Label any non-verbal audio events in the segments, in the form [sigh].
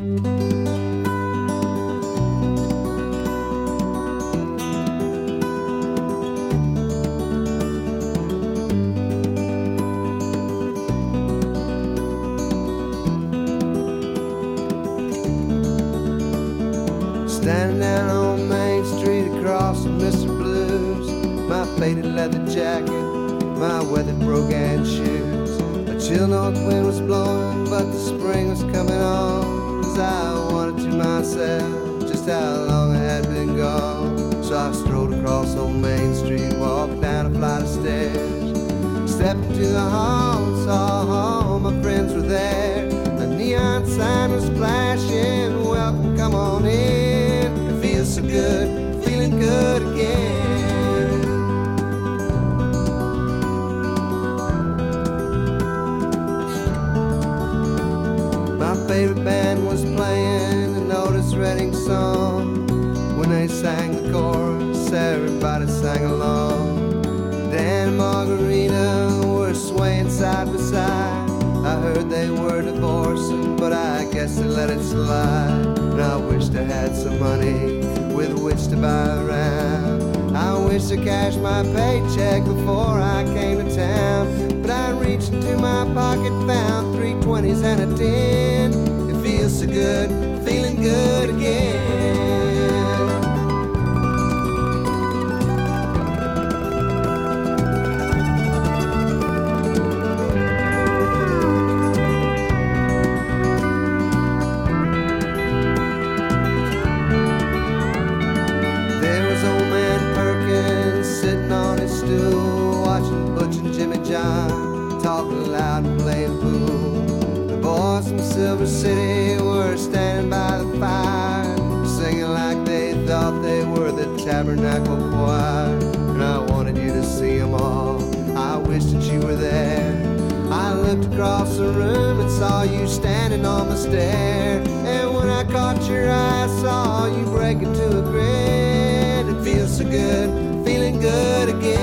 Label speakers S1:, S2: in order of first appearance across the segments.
S1: Standing Into the hall, let it slide. And I wished I had some money with which to buy around. I wish I cashed my paycheck before I came to town. But I reached into my pocket, found three twenties and a ten. It feels so good, feeling good And playing pool. The boys from Silver City were standing by the fire, singing like they thought they were the Tabernacle Choir. And I wanted you to see them all. I wish that you were there. I looked across the room and saw you standing on the stair. And when I caught your eye, I saw you break into a grin. It feels so good, feeling good again.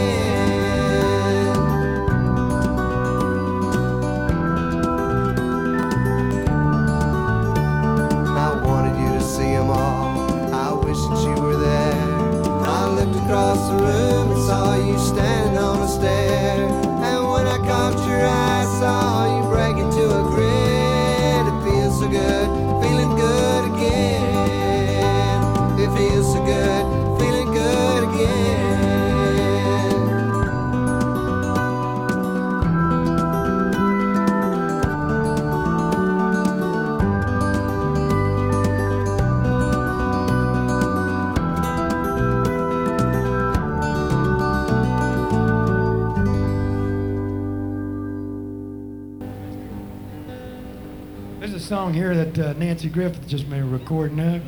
S2: Song here that uh, Nanci Griffith just made a recording of.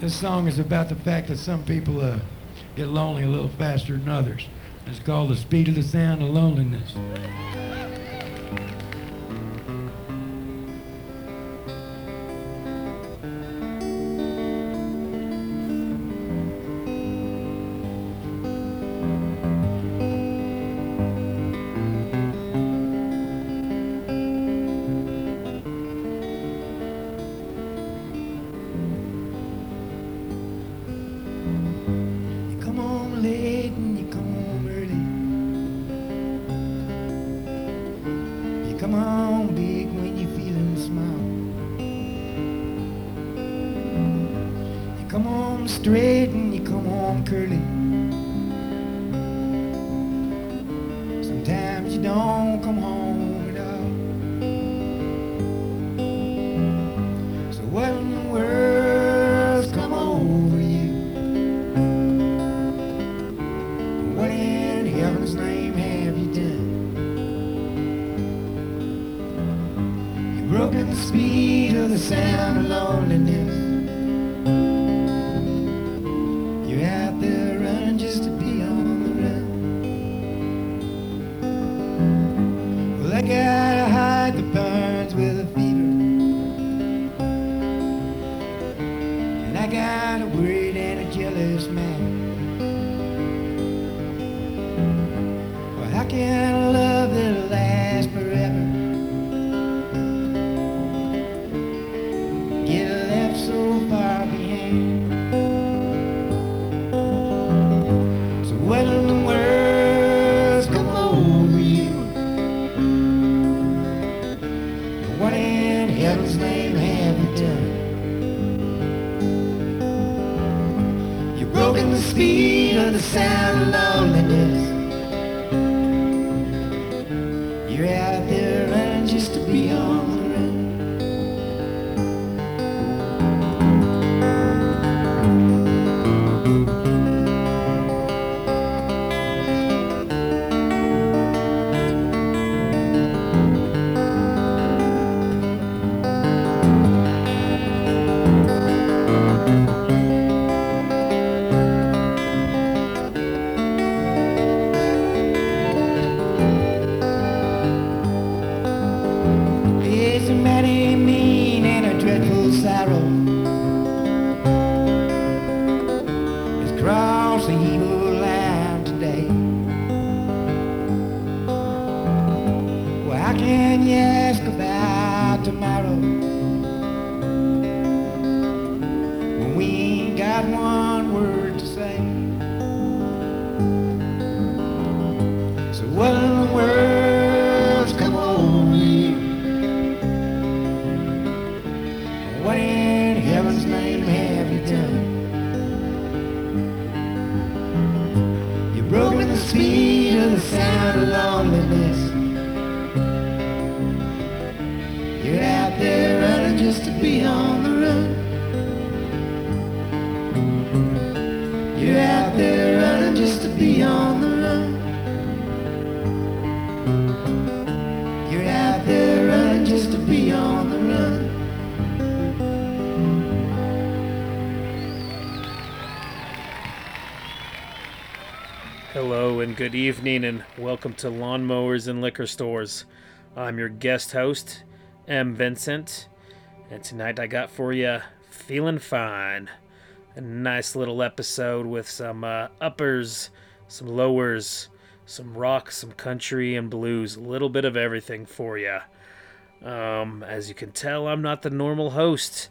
S2: This song is about the fact that some people uh, get lonely a little faster than others. It's called The Speed of the Sound of Loneliness. Straight
S3: good evening, and welcome to Lawnmowers and Liquor Stores. I'm your guest host, M. Vincent, and tonight I got for you Feeling Fine. A nice little episode with some uh, uppers, some lowers, some rock, some country, and blues. A little bit of everything for you. Um, as you can tell, I'm not the normal host.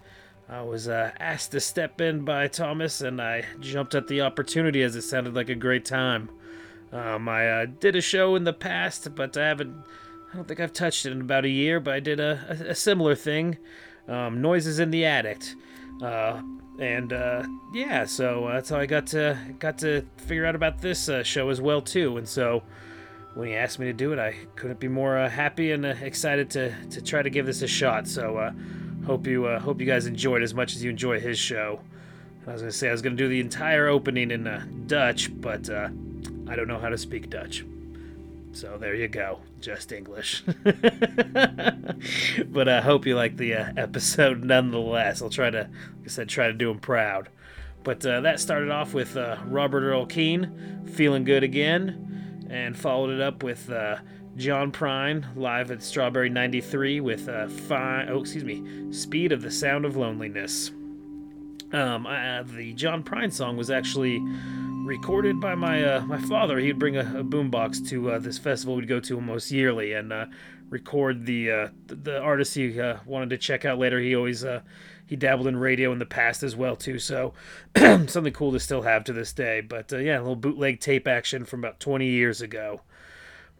S3: I was uh, asked to step in by Thomas, and I jumped at the opportunity as it sounded like a great time. Um, I uh, did a show in the past, but I haven't. I don't think I've touched it in about a year. But I did a, a, a similar thing, um, noises in the attic, uh, and uh, yeah. So that's how I got to got to figure out about this uh, show as well too. And so when he asked me to do it, I couldn't be more uh, happy and uh, excited to to try to give this a shot. So uh, hope you uh, hope you guys enjoyed as much as you enjoy his show. I was gonna say I was gonna do the entire opening in uh, Dutch, but uh, I don't know how to speak Dutch. So there you go, just English. [laughs] but I hope you like the uh, episode [laughs] nonetheless. I'll try to, like I said, try to do him proud. But uh, that started off with uh, Robert Earl Keen, "Feeling Good Again," and followed it up with uh, John Prine live at Strawberry '93 with uh, "Fine." Oh, excuse me, "Speed of the Sound of Loneliness." Um, uh, the John Prine song was actually recorded by my uh, my father. He'd bring a, a boombox to uh, this festival we'd go to almost yearly and uh, record the, uh, the the artists he wanted to check out later. He always he dabbled in radio in the past as well too, so [clears throat] something cool to still have to this day. But yeah, a little bootleg tape action from about 20 years ago.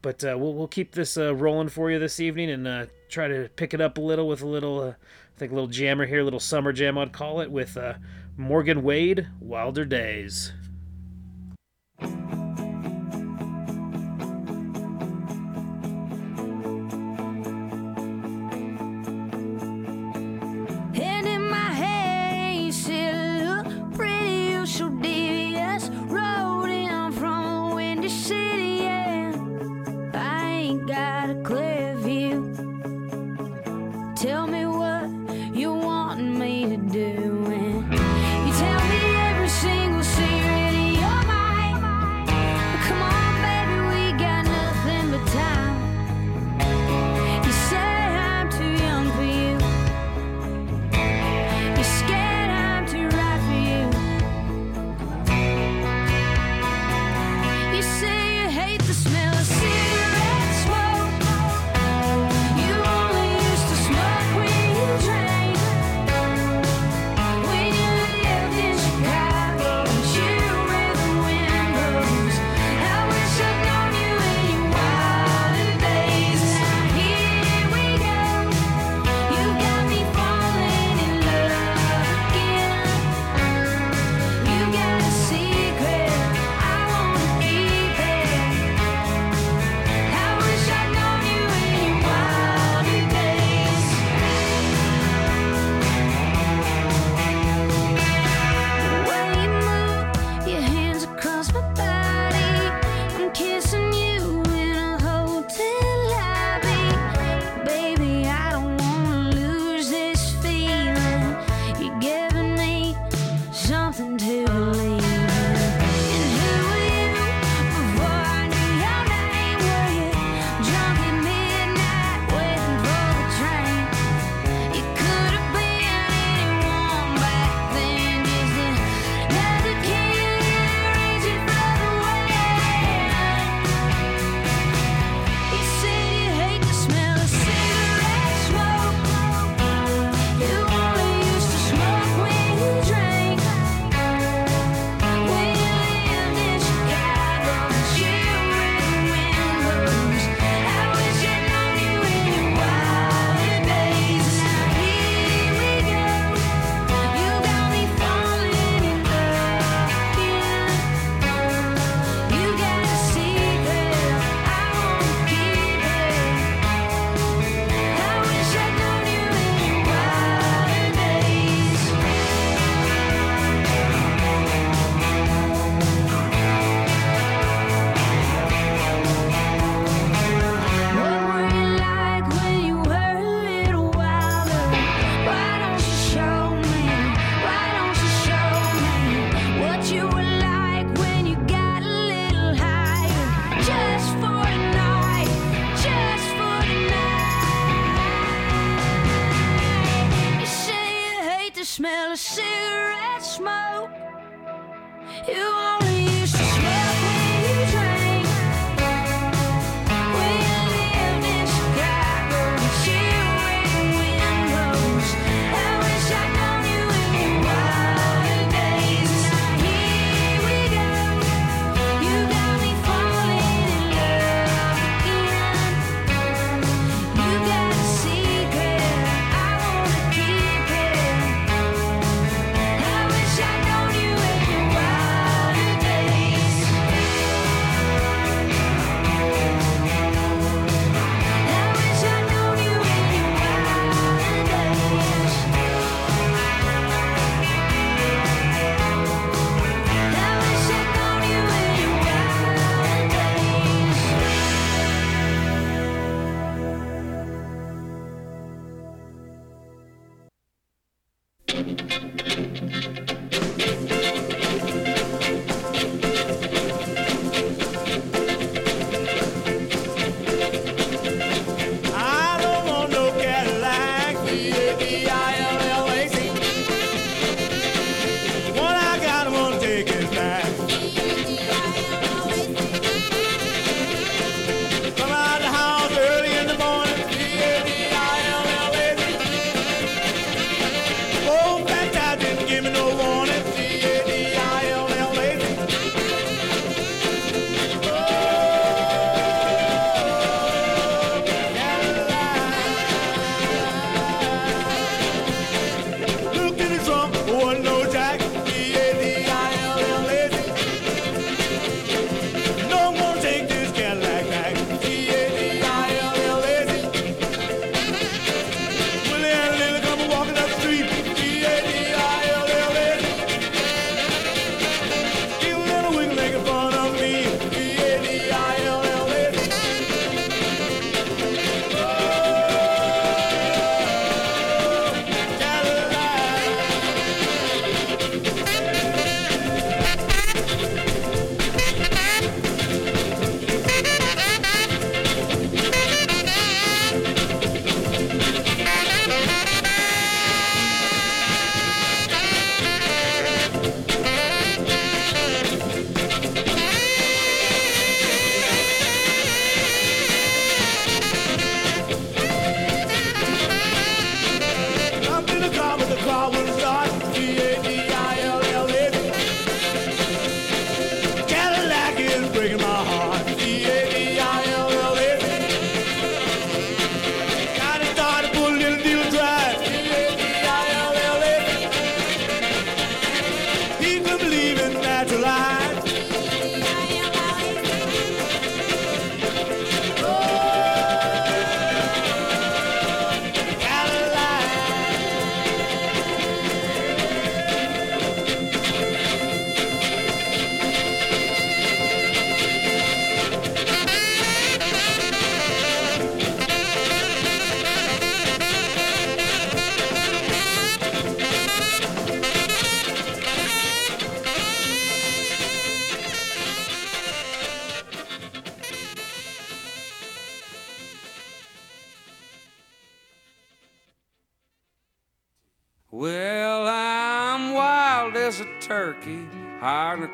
S3: But we'll we'll keep this rolling for you this evening and try to pick it up a little with a little think a little jammer here, a little summer jam I'd call it with uh, Morgan Wade, Wilder Days.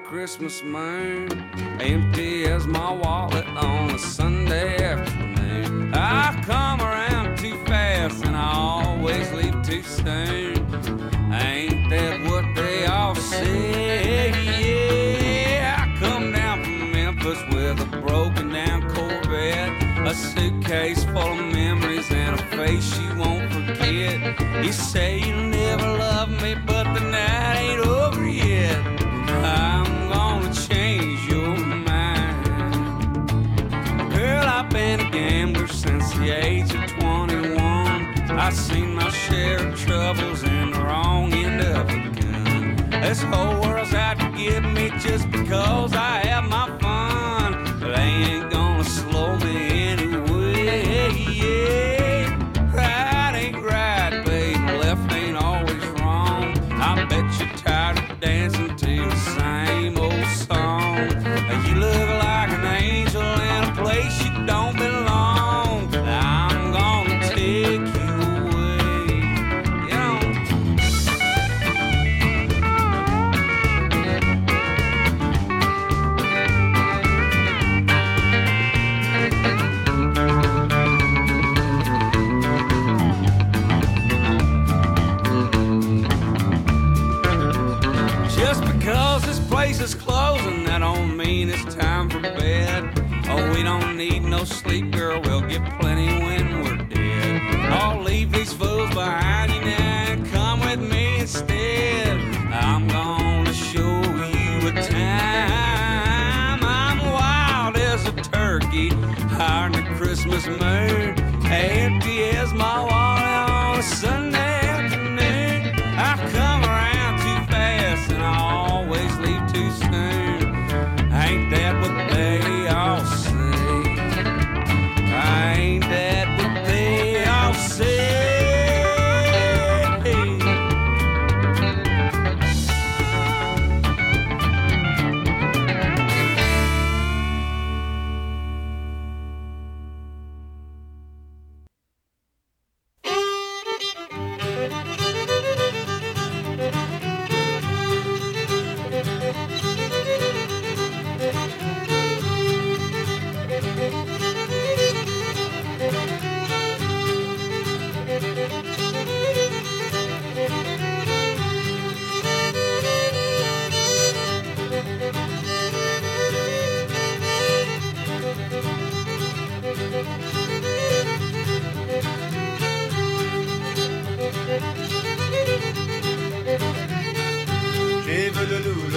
S4: Christmas moon, empty as my wallet on a Sunday afternoon. I come around too fast and I always leave too soon. Ain't that what they all say? Yeah, I come down from Memphis with a broken down Corvette, a suitcase full of memories and a face you won't forget. You say you'll This whole world's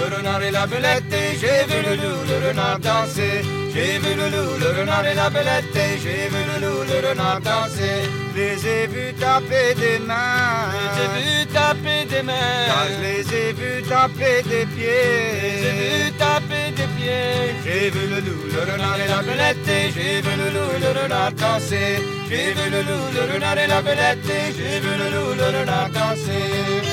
S5: le renard et la belette, et j'ai vu le loup, le renard danser. J'ai vu le loup, le renard et la belette, et j'ai vu le loup, le renard danser. Les ai vus taper des mains.
S4: J'ai vu taper des mains.
S5: Je les ai vus taper des pieds.
S4: J'ai vu taper des pieds.
S5: J'ai vu le loup, le renard et la belette, et j'ai vu le loup, le renard danser. J'ai vu le loup, le renard et la belette, et j'ai vu le loup, le renard danser.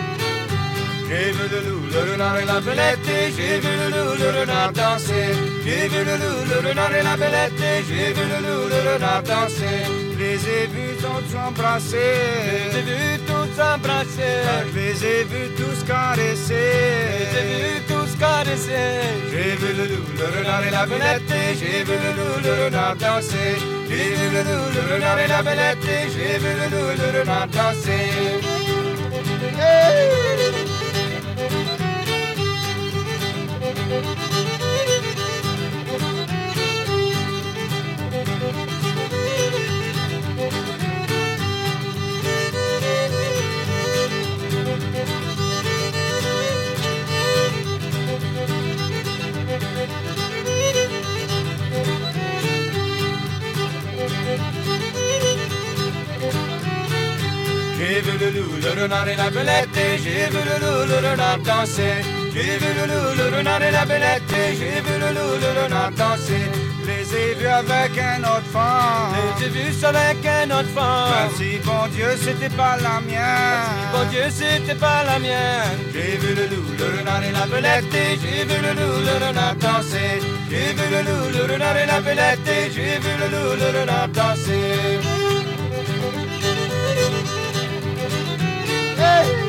S5: J'ai vu le loup, le renard et la belette, et j'ai vu le loup, le renard danser. J'ai vu le loup, le renard et la belette, et j'ai vu le loup, le renard danser. Je les ai vus tous s'embrasser.
S4: J'ai vu tous s'embrasser.
S5: Je les ai vus tous caresser.
S4: J'ai vu tous caresser.
S5: J'ai vu le loup, le renard et la belette, et j'ai vu le loup, le renard danser. J'ai vu le loup, le renard et la belette, et j'ai vu le loup, le renard danser. Le renard et la belette, et j'ai vu le loup, le renard danser. J'ai vu le loup, le renard et la belette, et j'ai vu le loup, le renard danser. Les ai vus avec un autre femme. Les ai vus seul avec un autre femme. Merci, bon Dieu, c'était pas la mienne. Merci, bon Dieu, c'était pas la mienne. J'ai vu le loup, le renard et la belette, et j'ai vu le loup, le renard danser. J'ai vu le loup, le renard et la belette, et j'ai vu le loup, le renard danser. 화이팅!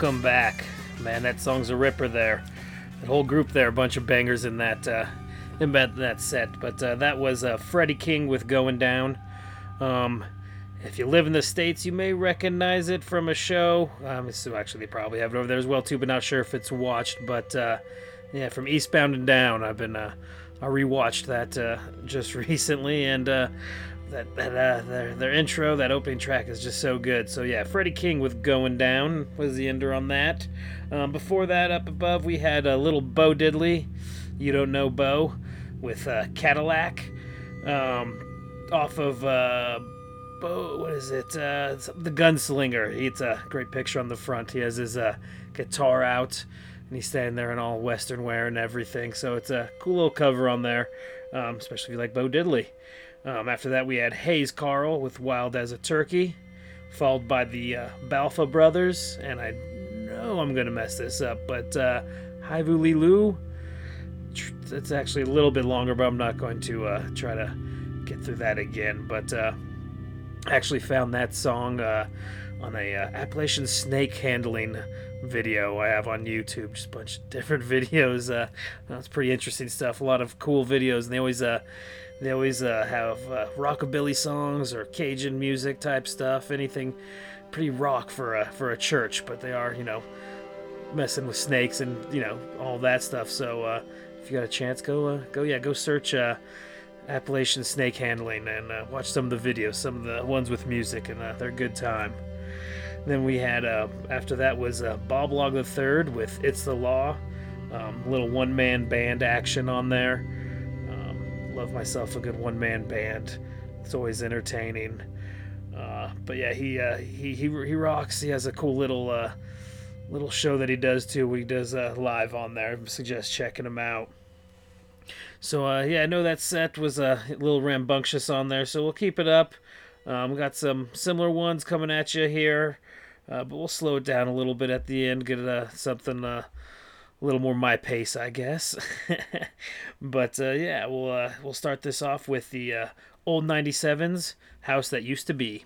S3: Welcome back. Man, that song's a ripper there. That whole group there, a bunch of bangers in that uh, in that, that set. But uh, that was uh, Freddie King with Going Down. Um, if you live in the States, you may recognize it from a show. Um, so actually, they probably have it over there as well, too, but not sure if it's watched. But uh, yeah, from Eastbound and Down, I've been. Uh, I rewatched that uh, just [laughs] recently, and uh, that, that uh, their, their intro, that opening track is just so good. So yeah, Freddie King with "Going Down" was the ender on that. Um, before that, up above, we had a little Bo Diddley. You don't know Bo with uh, Cadillac, um, off of uh, Bo. What is it? Uh, the Gunslinger. It's a great picture on the front. He has his uh, guitar out. And he's standing there in all Western wear and everything. So it's a cool little cover on there, um, especially if you like Bo Diddley. Um, after that, we had Hayes Carll with Wild as a Turkey, followed by the uh, Balfa Brothers, and I know I'm going to mess this up, but uh, Haivu Lilu. It's actually a little bit longer, but I'm not going to uh, try to get through that again. But uh, I actually found that song uh, on a uh, Appalachian snake handling video I have on YouTube. Just a bunch of [laughs] different videos. Uh, it's pretty interesting stuff. A lot of cool videos, and they always uh, they always uh, have uh, rockabilly songs or Cajun music type stuff. Anything pretty rock for a for a church, but they are you know messing with snakes and you know all that stuff. So uh, if you got a chance, go uh, go yeah go search. Uh, Appalachian snake handling and uh, watch some of the videos, some of the ones with music, and they're good time. Then we had after that was Bob Log the Third with "It's the Law," um, little one man band action on there. Love myself a good one man band. It's always entertaining. Uh, but yeah, he, uh, he he he rocks. He has a cool little uh, little show that he does too. He does uh, live on there. I suggest checking him out. So uh, yeah, I know that set was a little rambunctious on there, so we'll keep it up. Um, we got some similar ones coming at you here, uh, but we'll slow it down a little bit at the end, get uh, something uh, a little more my pace, I guess. [laughs] but uh, yeah, we'll uh, we'll start this off with the uh, old '97s house that used to be.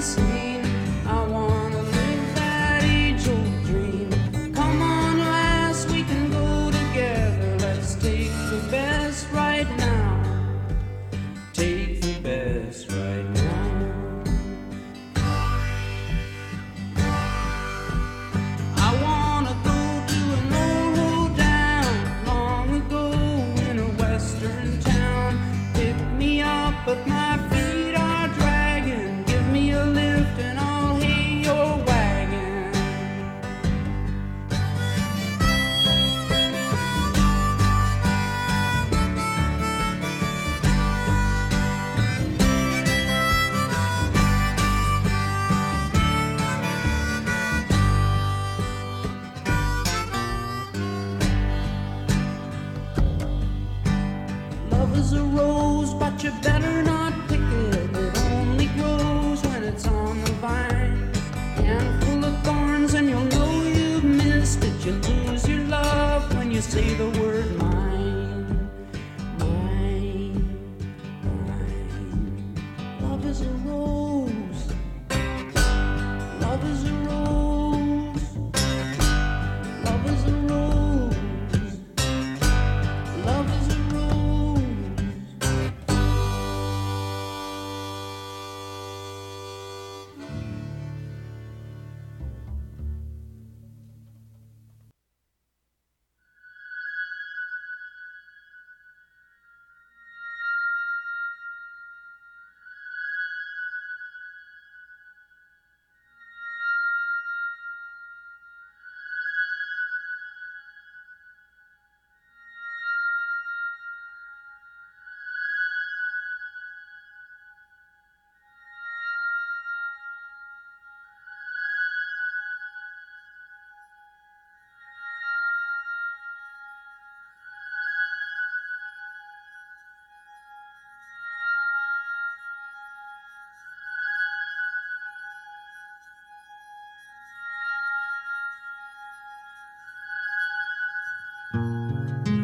S6: Never
S7: There's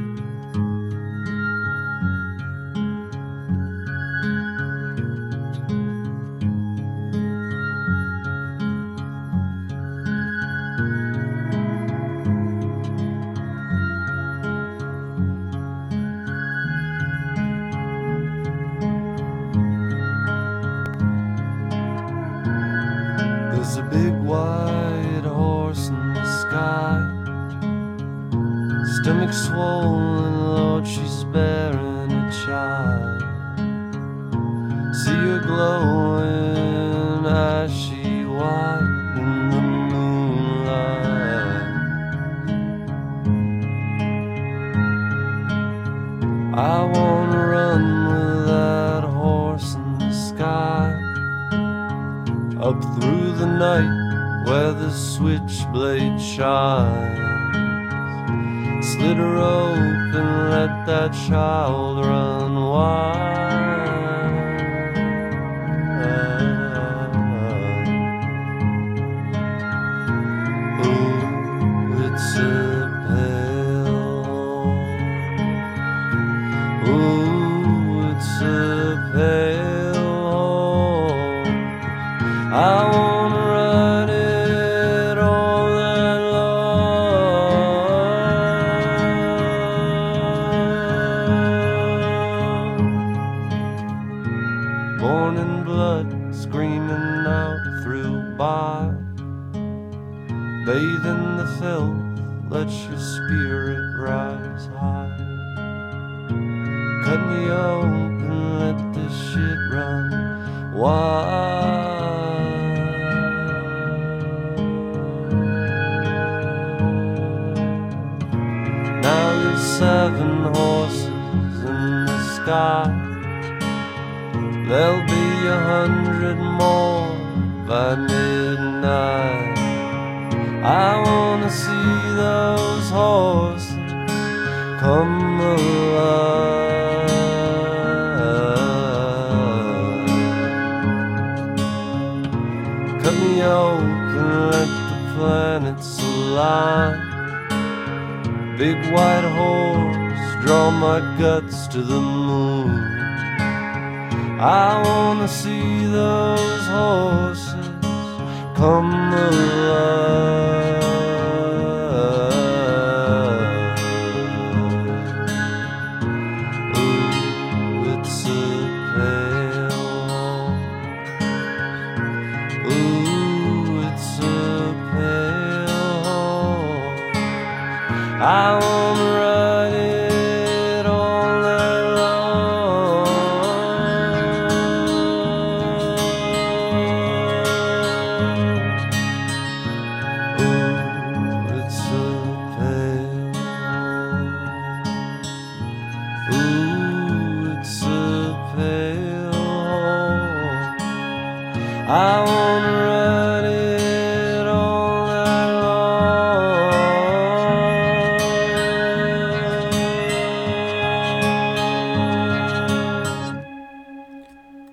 S7: I wanna it all night long.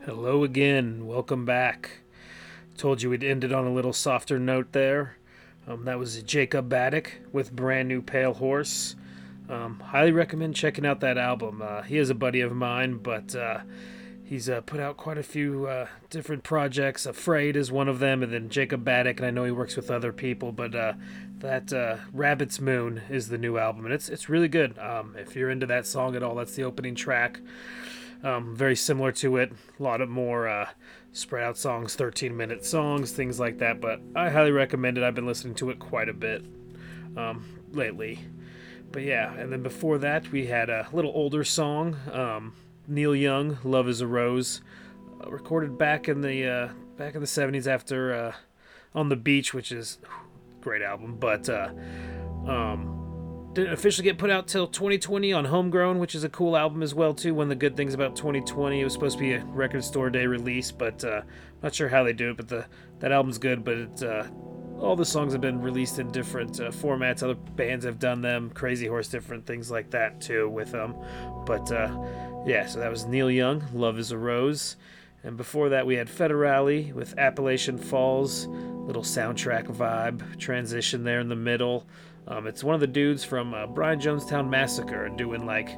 S3: Hello again. Welcome back. Told you we'd ended on a little softer note there. Um, that was Jacob Baddock with Brand New Pale Horse. Um, highly recommend checking out that album. Uh, he is a buddy of mine, but uh, he's uh, put out quite a few uh, different projects. Afraid is one of them, and then Jacob Baddock, and I know he works with other people, but uh, that uh, Rabbit's Moon is the new album, and it's it's really good. Um, if you're into that song at all, that's the opening track. Um, very similar to it. A lot of more uh, spread out songs, 13 minute songs, things like that. But I highly recommend it. I've been listening to it quite a bit um, lately. But yeah, and then before that, we had a little older song um, Neil Young, "Love Is a Rose," uh, recorded back in the uh, back in the 70s after uh, "On the Beach," which is great album. But uh, um, didn't officially get put out till 2020 on Homegrown, which is a cool album as well too. One of the good things about 2020, it was supposed to be a record store day release, but uh, not sure how they do it. But the that album's good. But it, uh, all the songs have been released in different uh, formats. Other bands have done them. Crazy Horse, different things like that too with them. But uh, yeah, so that was Neil Young, "Love Is a Rose." And before that, we had Federale with Appalachian Falls, little soundtrack vibe transition there in the middle. Um, it's one of the dudes from uh, Brian Jonestown Massacre doing like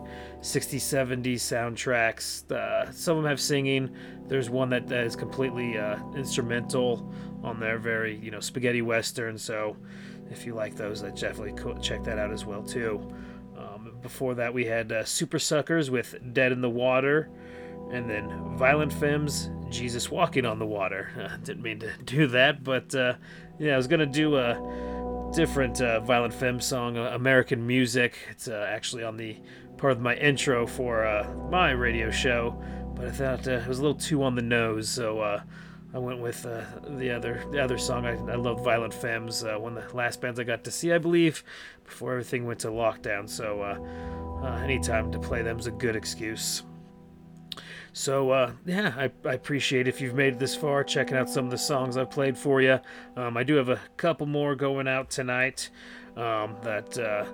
S3: 60s, 70s soundtracks. Uh, some of them have singing. There's one that, that is completely uh, instrumental on there, very you know spaghetti western. So if you like those, I definitely check that out as well too. Um, before that, we had uh, Supersuckers with Dead in the Water, and then Violent Femmes, Jesus Walking on the Water. [laughs] Uh, didn't mean to do that, but uh, yeah, I was gonna do a different uh, Violent Femme song, uh, American Music. It's uh, actually on the part of my intro for my radio show, but I thought it was a little too on the nose, so I went with uh, the other the other song. I, I love Violent Femmes, uh, one of the last bands I got to see, I believe, before everything went to lockdown. So uh, uh, anytime to play them is a good excuse. So uh, yeah, I, I appreciate if you've made it this far, checking out some of the songs I've played for you. Um, I do have a couple more going out tonight um, that uh,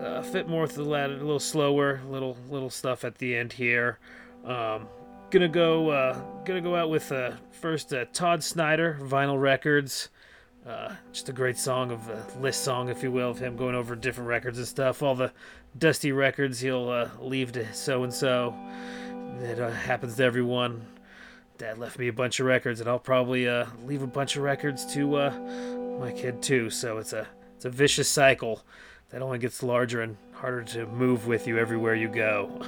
S3: uh, fit more with the ladder, a little slower, little little stuff at the end here. Um, gonna go uh, gonna go out with uh, first uh, Todd Snider, Vinyl Records. Uh, just a great song of a list song, if you will, of him going over different records and stuff. All the dusty records he'll uh, leave to so and so. Uh, happens to everyone. Dad left me a bunch of records, and I'll probably uh, leave a bunch of records to uh, my kid too. So it's a it's a vicious cycle that only gets larger and harder to move with you everywhere you go.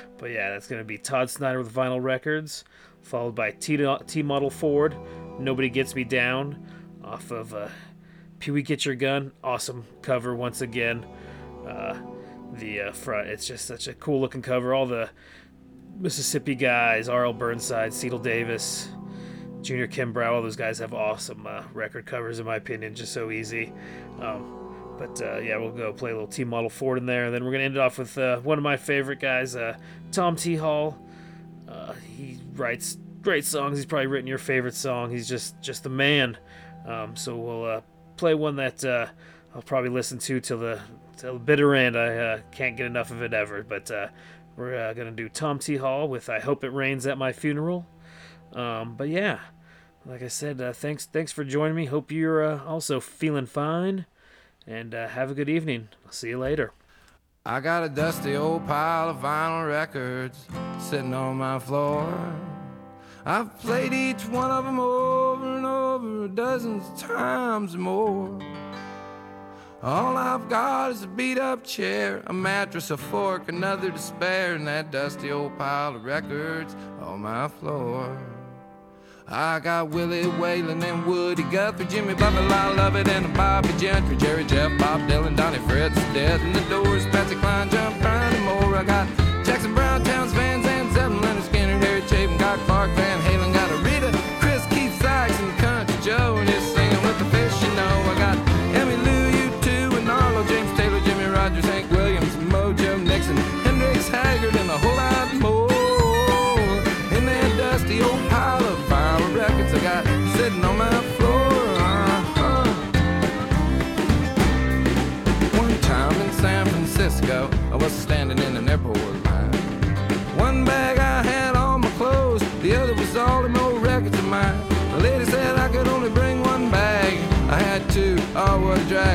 S3: [laughs] but yeah, that's gonna be Todd Snider with Vinyl Records, followed by T Model Ford, Nobody Gets Me Down, off of uh, Pee Wee Get Your Gun. Awesome cover once again. Uh, the uh, front, it's just such a cool looking cover. All the Mississippi guys, R.L. Burnside, CeDell Davis, Junior Kimbrough, all those guys have awesome uh, record covers, in my opinion, just so easy. Um, but uh, yeah, we'll go play a little T Model Ford in there. And then we're going to end it off with uh, one of my favorite guys, uh, Tom T. Hall. Uh, he writes great songs. He's probably written your favorite song. He's just, just the man. Um, so we'll uh, play one that uh, I'll probably listen to till the, till the bitter end. I can't get enough of it ever. But we're uh, gonna do Tom T. Hall with "I Hope It Rains at My Funeral." Um, but yeah, like I said, uh, thanks thanks for joining me. Hope you're uh, also feeling fine, and uh, have a good evening. I'll see you later.
S8: I got a dusty old pile of vinyl records sitting on my floor. I've played each one of them over and over dozens of times more. All I've got is a beat up chair, a mattress, a fork, another to spare, and that dusty old pile of records on my floor. I got Willie Whalen and Woody Guthrie, Jimmy Buffett, I love it, and Bobbie Gentry, Jerry Jeff, Bob Dylan, Donnie Fritts, Dead and the Doors, Patsy Cline, John Prine, and more. I got Jackson Browne, Townes, Van Zandt, Zeppelin, Lynyrd Skynyrd, Harry Chapin, Guy Clark, Van Halen,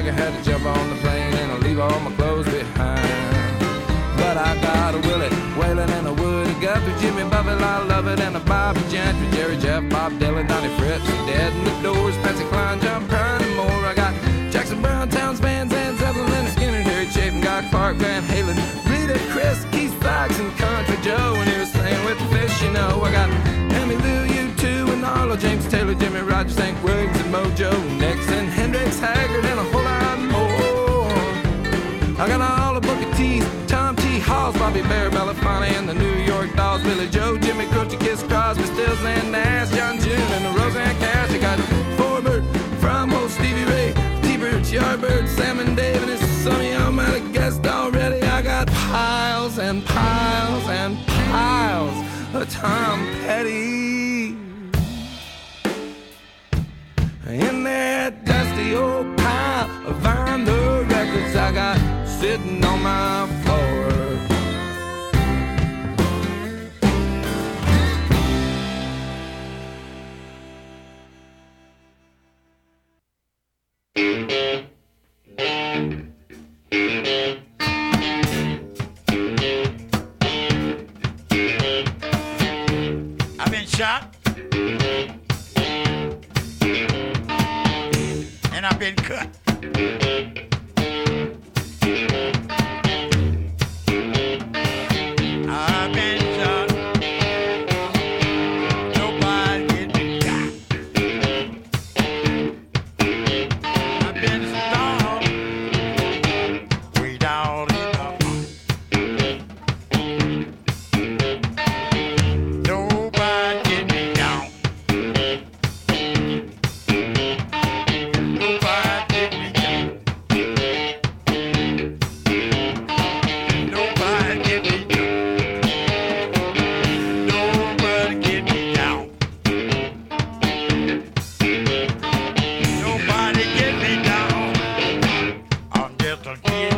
S8: I had to jump on the plane and I'll leave all my clothes behind. But I got a Willie Whalen and a Woody Guthrie, Jimmy Buffett, I love it, and a Bobbie Gentry, Jerry Jeff, Bob Dylan, Donnie Fritts, Dead in the Doors, Patsy Cline, John Prine, and more. I got Jackson Browne, Townes, Van Zandt, Zeppelin, Lynyrd Skynyrd, Harry Chapin, Guy Clark, Van Halen, Rita, Kris, Keith Sykes, and Country Joe, and he was singing with the fish, you know. I got Emmylou, U2, and Arlo, James Taylor, Jimmie Rodgers, Hank Williams, Billy Joe, Jimmy Croce, Kiss Crosby, Stills, and Nash, John June, and the Rosanne Cash. I got Forbert, Frommo, Stevie Ray, T-Bird, Yardbird, Sam and Dave, and it's some of y'all might have guessed already. I got piles and piles and piles of Tom Petty. In that dusty old pile of vinyl records I got sitting on my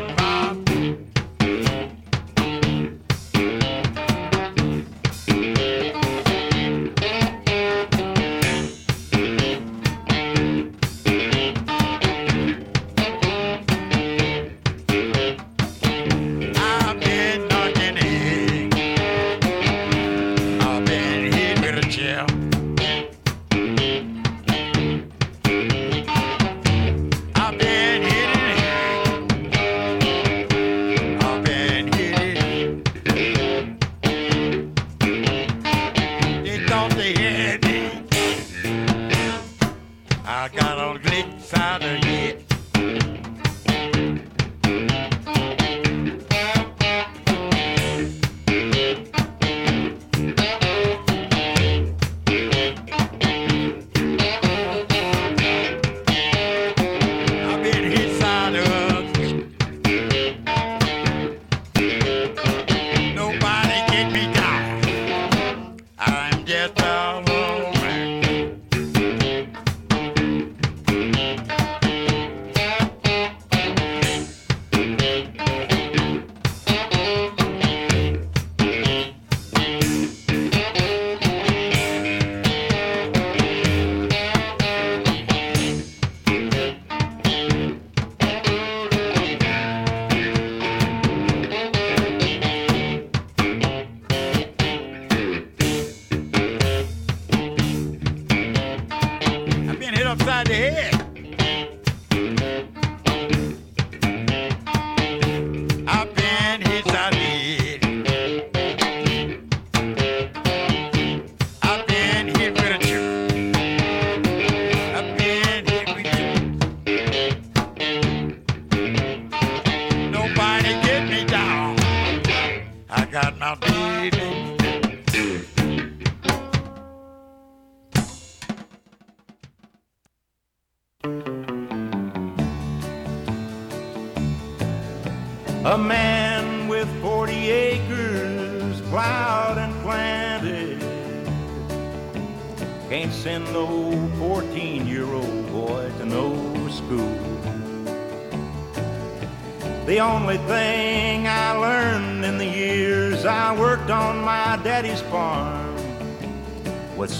S9: five.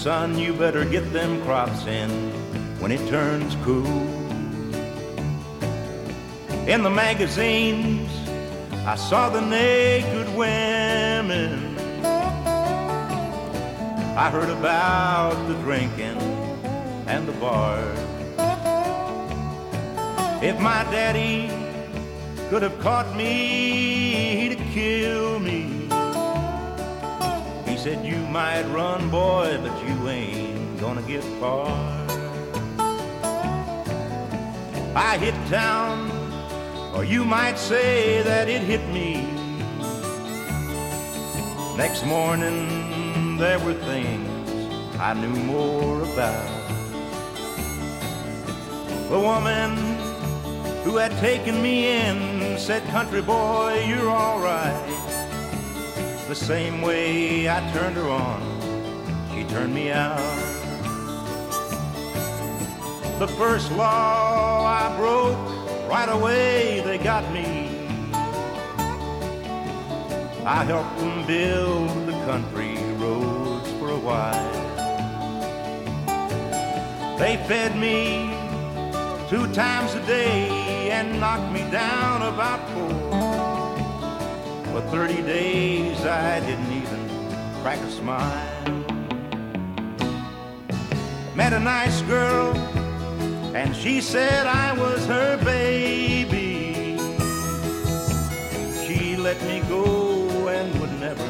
S9: Son, you better get them crops in when it turns cool. In the magazines, I saw the naked women. I heard about the drinking and the bars. If my daddy could have caught me, he'd have killed said, You might run, boy, but you ain't gonna get far. I hit town or you might say that it hit me. Next morning, there were things I knew more about. The woman who had taken me in said, Country boy, you're all right. The same way I turned her on, she turned me out. The first law I broke right away they got me. I helped them build the country roads for a while. They fed me two times a day and knocked me down about four. For 30 days I didn't even crack a smile. Met a nice girl and she said I was her baby. She let me go and would never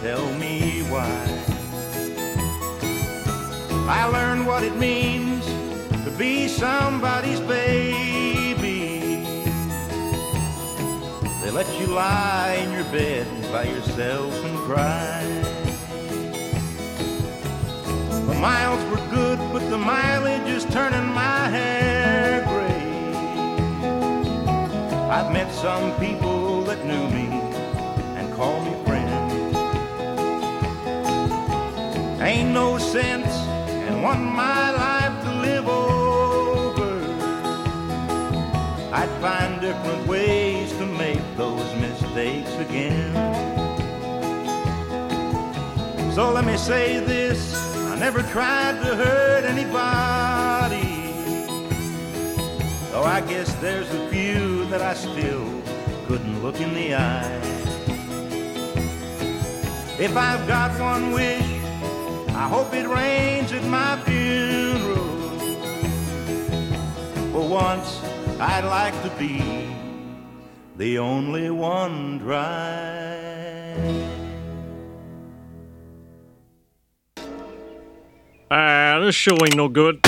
S9: tell me why. I learned what it means to be somebody's baby. They let you lie in your bed by yourself and cry. The miles were good, but the mileage is turning my hair gray. I've met some people that knew me and called me friend. Ain't no sense in wanting my life to live over. I'd find different ways mistakes again. So let me say this I never tried to hurt anybody. Though I guess there's a few that I still couldn't look in the eye. If I've got one wish, I hope it rains at my funeral. For once, I'd like to be the only one dry.
S10: Ah, this show ain't no good.